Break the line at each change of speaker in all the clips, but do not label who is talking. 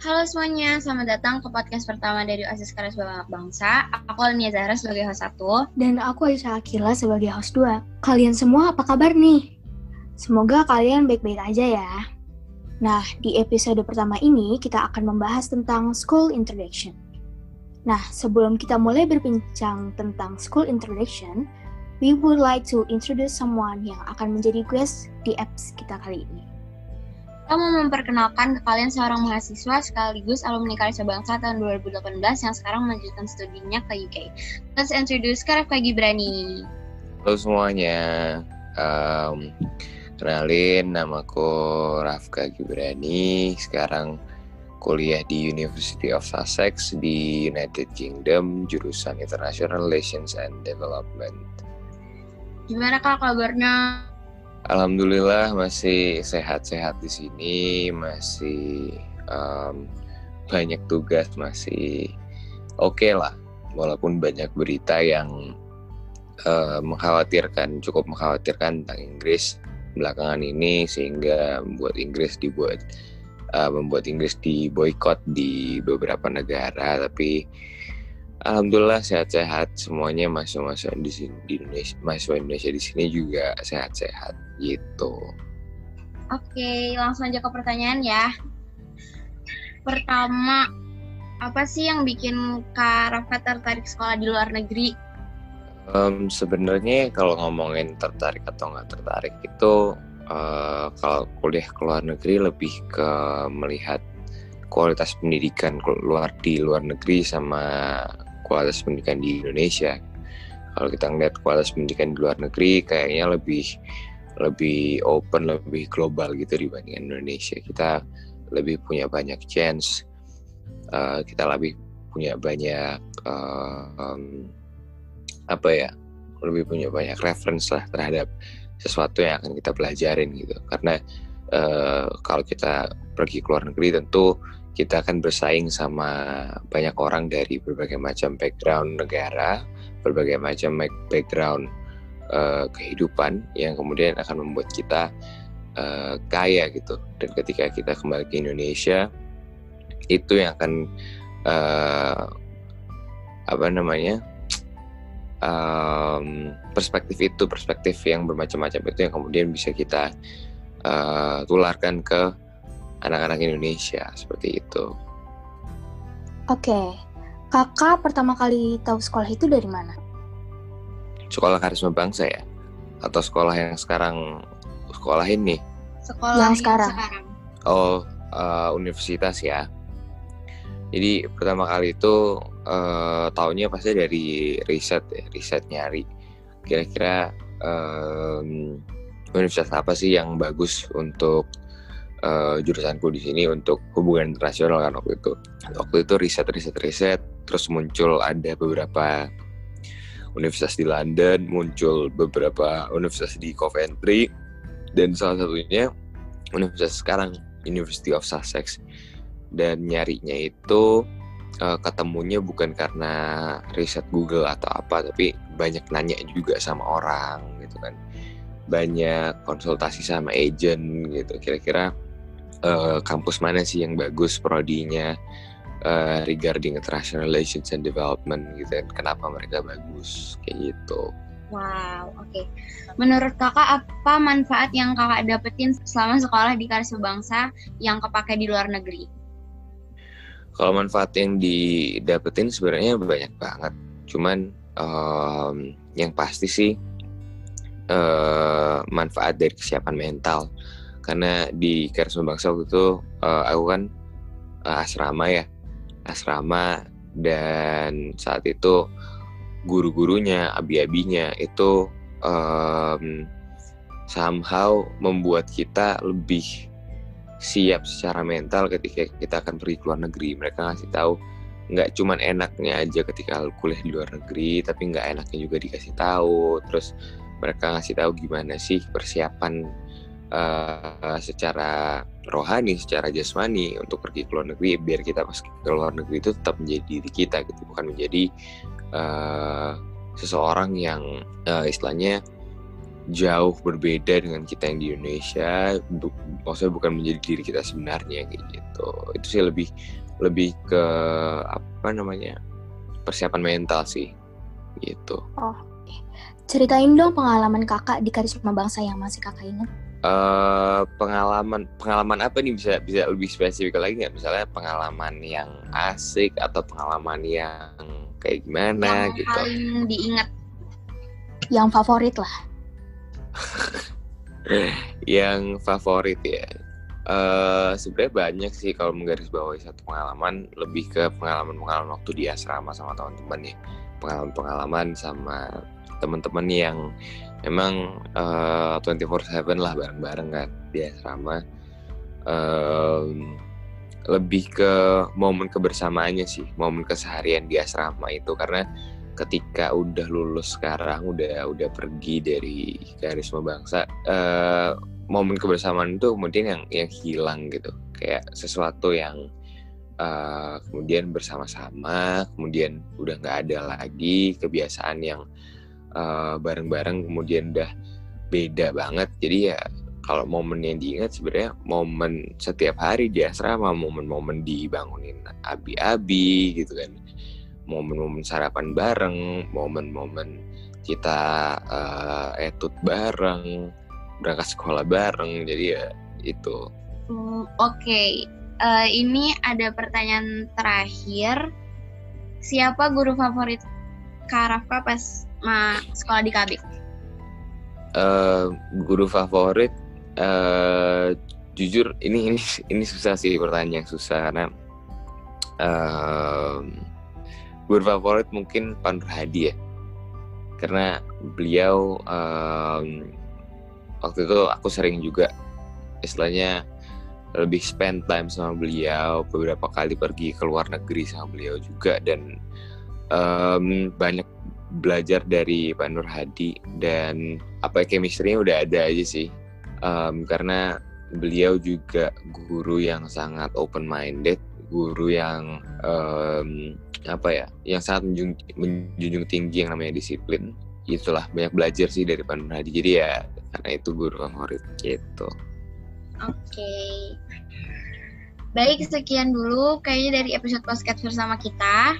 Halo semuanya, selamat datang ke podcast pertama dari OSIS Karas Bangsa. Aku Almia Zahra sebagai host 1.
Dan aku Aisyah Akila sebagai host 2. Kalian semua apa kabar nih? Semoga kalian baik-baik aja ya. Nah, di episode pertama ini kita akan membahas tentang school introduction. Nah, sebelum kita mulai berbincang tentang school introduction, we would like to introduce someone yang akan menjadi guest di apps kita kali ini.
Kita mau memperkenalkan ke kalian seorang mahasiswa sekaligus alumni Karya Bangsa tahun 2018 yang sekarang melanjutkan studinya ke UK. Let's introduce Karafka Gibrani.
Halo semuanya, um, kenalin namaku Rafka Gibrani, sekarang kuliah di University of Sussex di United Kingdom, jurusan International Relations and Development.
Gimana kak kabarnya?
Alhamdulillah masih sehat-sehat di sini, masih um, banyak tugas, masih oke okay lah. Walaupun banyak berita yang uh, mengkhawatirkan, cukup mengkhawatirkan tentang Inggris belakangan ini sehingga membuat Inggris dibuat uh, membuat Inggris diboykot di beberapa negara. Tapi Alhamdulillah sehat-sehat semuanya mahasiswa di sini di Indonesia mahasiswa Indonesia di sini juga sehat-sehat gitu.
Oke, langsung aja ke pertanyaan ya. Pertama, apa sih yang bikin Kak Rafa tertarik sekolah di luar negeri?
Um, Sebenarnya kalau ngomongin tertarik atau nggak tertarik itu uh, kalau kuliah ke luar negeri lebih ke melihat kualitas pendidikan luar di luar negeri sama kualitas pendidikan di Indonesia. Kalau kita ngeliat kualitas pendidikan di luar negeri, kayaknya lebih lebih open, lebih global gitu dibanding Indonesia. Kita lebih punya banyak chance, uh, kita lebih punya banyak uh, um, apa ya, lebih punya banyak reference lah terhadap sesuatu yang akan kita pelajarin gitu. Karena uh, kalau kita pergi ke luar negeri tentu kita akan bersaing sama banyak orang dari berbagai macam background negara, berbagai macam background uh, kehidupan yang kemudian akan membuat kita uh, kaya gitu. Dan ketika kita kembali ke Indonesia, itu yang akan uh, apa namanya um, perspektif itu, perspektif yang bermacam-macam itu yang kemudian bisa kita uh, tularkan ke anak-anak Indonesia seperti itu.
Oke, kakak pertama kali tahu sekolah itu dari mana?
Sekolah Karisma Bangsa ya? Atau sekolah yang sekarang sekolah ini?
Sekolah
yang sekarang.
sekarang.
Oh, uh, universitas ya. Jadi pertama kali itu uh, tahunnya pasti dari riset ya, riset nyari. Kira-kira um, universitas apa sih yang bagus untuk uh, jurusanku di sini untuk hubungan internasional kan waktu itu. Waktu itu riset riset riset terus muncul ada beberapa universitas di London, muncul beberapa universitas di Coventry dan salah satunya universitas sekarang University of Sussex. Dan nyarinya itu uh, ketemunya bukan karena riset Google atau apa, tapi banyak nanya juga sama orang gitu kan. Banyak konsultasi sama agent gitu. Kira-kira uh, kampus mana sih yang bagus prodinya uh, regarding international relations and development gitu dan kenapa mereka bagus kayak gitu.
Wow, oke. Okay. Menurut kakak apa manfaat yang kakak dapetin selama sekolah di Karya Bangsa yang kepake di luar negeri?
Kalau manfaat yang didapetin sebenarnya banyak banget. Cuman um, yang pasti sih uh, manfaat dari kesiapan mental karena di Karisma Bangsa waktu itu uh, aku kan uh, asrama ya. Asrama dan saat itu guru-gurunya abi-abinya itu um, somehow membuat kita lebih siap secara mental ketika kita akan pergi ke luar negeri. Mereka ngasih tahu nggak cuman enaknya aja ketika kuliah di luar negeri tapi nggak enaknya juga dikasih tahu. Terus mereka ngasih tahu gimana sih persiapan uh, secara rohani, secara jasmani untuk pergi ke luar negeri biar kita pas ke luar negeri itu tetap menjadi diri kita gitu, bukan menjadi uh, seseorang yang uh, istilahnya jauh berbeda dengan kita yang di Indonesia bu, maksudnya bukan menjadi diri kita sebenarnya gitu. Itu sih lebih lebih ke apa namanya persiapan mental sih gitu.
Oh ceritain dong pengalaman kakak di karisma bangsa yang masih kakak ingat
Uh, pengalaman pengalaman apa nih? Bisa bisa lebih spesifik lagi nggak? Misalnya pengalaman yang asik atau pengalaman yang kayak gimana
yang
gitu.
paling diingat.
Yang favorit lah.
Yang favorit ya? Uh, sebenarnya banyak sih kalau menggarisbawahi satu pengalaman. Lebih ke pengalaman-pengalaman waktu di asrama sama teman-teman ya. Pengalaman-pengalaman sama teman-teman yang emang uh, 24/7 lah bareng-bareng kan di asrama. Um, lebih ke momen kebersamaannya sih momen keseharian di asrama itu. Karena ketika udah lulus sekarang udah udah pergi dari karisma bangsa uh, momen kebersamaan itu kemudian yang yang hilang gitu. Kayak sesuatu yang uh, kemudian bersama-sama kemudian udah nggak ada lagi kebiasaan yang bareng bareng-bareng kemudian udah beda banget jadi ya kalau momen yang diingat sebenarnya momen setiap hari di asrama momen-momen dibangunin abi-abi gitu kan momen-momen sarapan bareng, momen-momen kita uh, etut bareng, berangkat sekolah bareng. Jadi ya itu.
Hmm, Oke, okay. uh, eh, ini ada pertanyaan terakhir. Siapa guru favorit Karafka pas ma sekolah di Kabik?
Uh, guru favorit, uh, jujur ini ini ini susah sih pertanyaan yang susah karena uh, guru favorit mungkin Pak Nur Hadi ya karena beliau um, waktu itu aku sering juga istilahnya lebih spend time sama beliau beberapa kali pergi ke luar negeri sama beliau juga dan um, banyak belajar dari Pak Nur Hadi dan apa chemistry-nya udah ada aja sih. Um, karena beliau juga guru yang sangat open minded guru yang um, apa ya yang sangat menjunjung, menjunjung tinggi yang namanya disiplin. Itulah banyak belajar sih dari Pak Hadi. Jadi ya karena itu guru favorit gitu.
Oke. Okay. baik sekian dulu kayaknya dari episode podcast bersama kita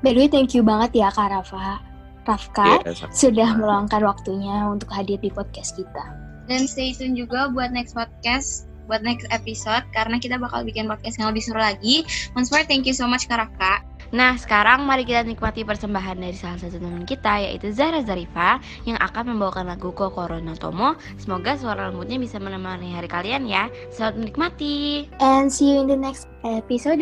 by the way thank you banget ya Kak Rafa Rafka yeah, sudah meluangkan waktunya untuk hadir di podcast kita
dan stay tune juga buat next podcast buat next episode karena kita bakal bikin podcast yang lebih seru lagi. Monsper, thank you so much Kak Raka. Nah, sekarang mari kita nikmati persembahan dari salah satu teman kita yaitu Zara Zarifa yang akan membawakan lagu Kokoro no Tomo. Semoga suara lembutnya bisa menemani hari kalian ya. Selamat menikmati.
And see you in the next episode.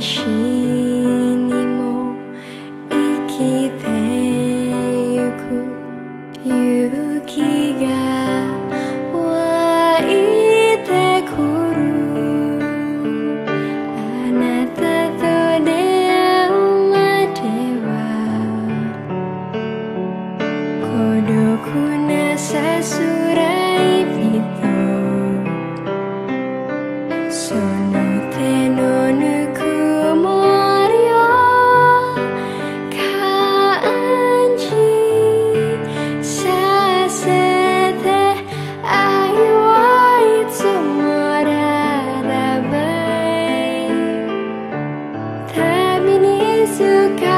私
にも生きてゆく勇気が湧いてくる。あなたと出会うまでは孤独なさす suka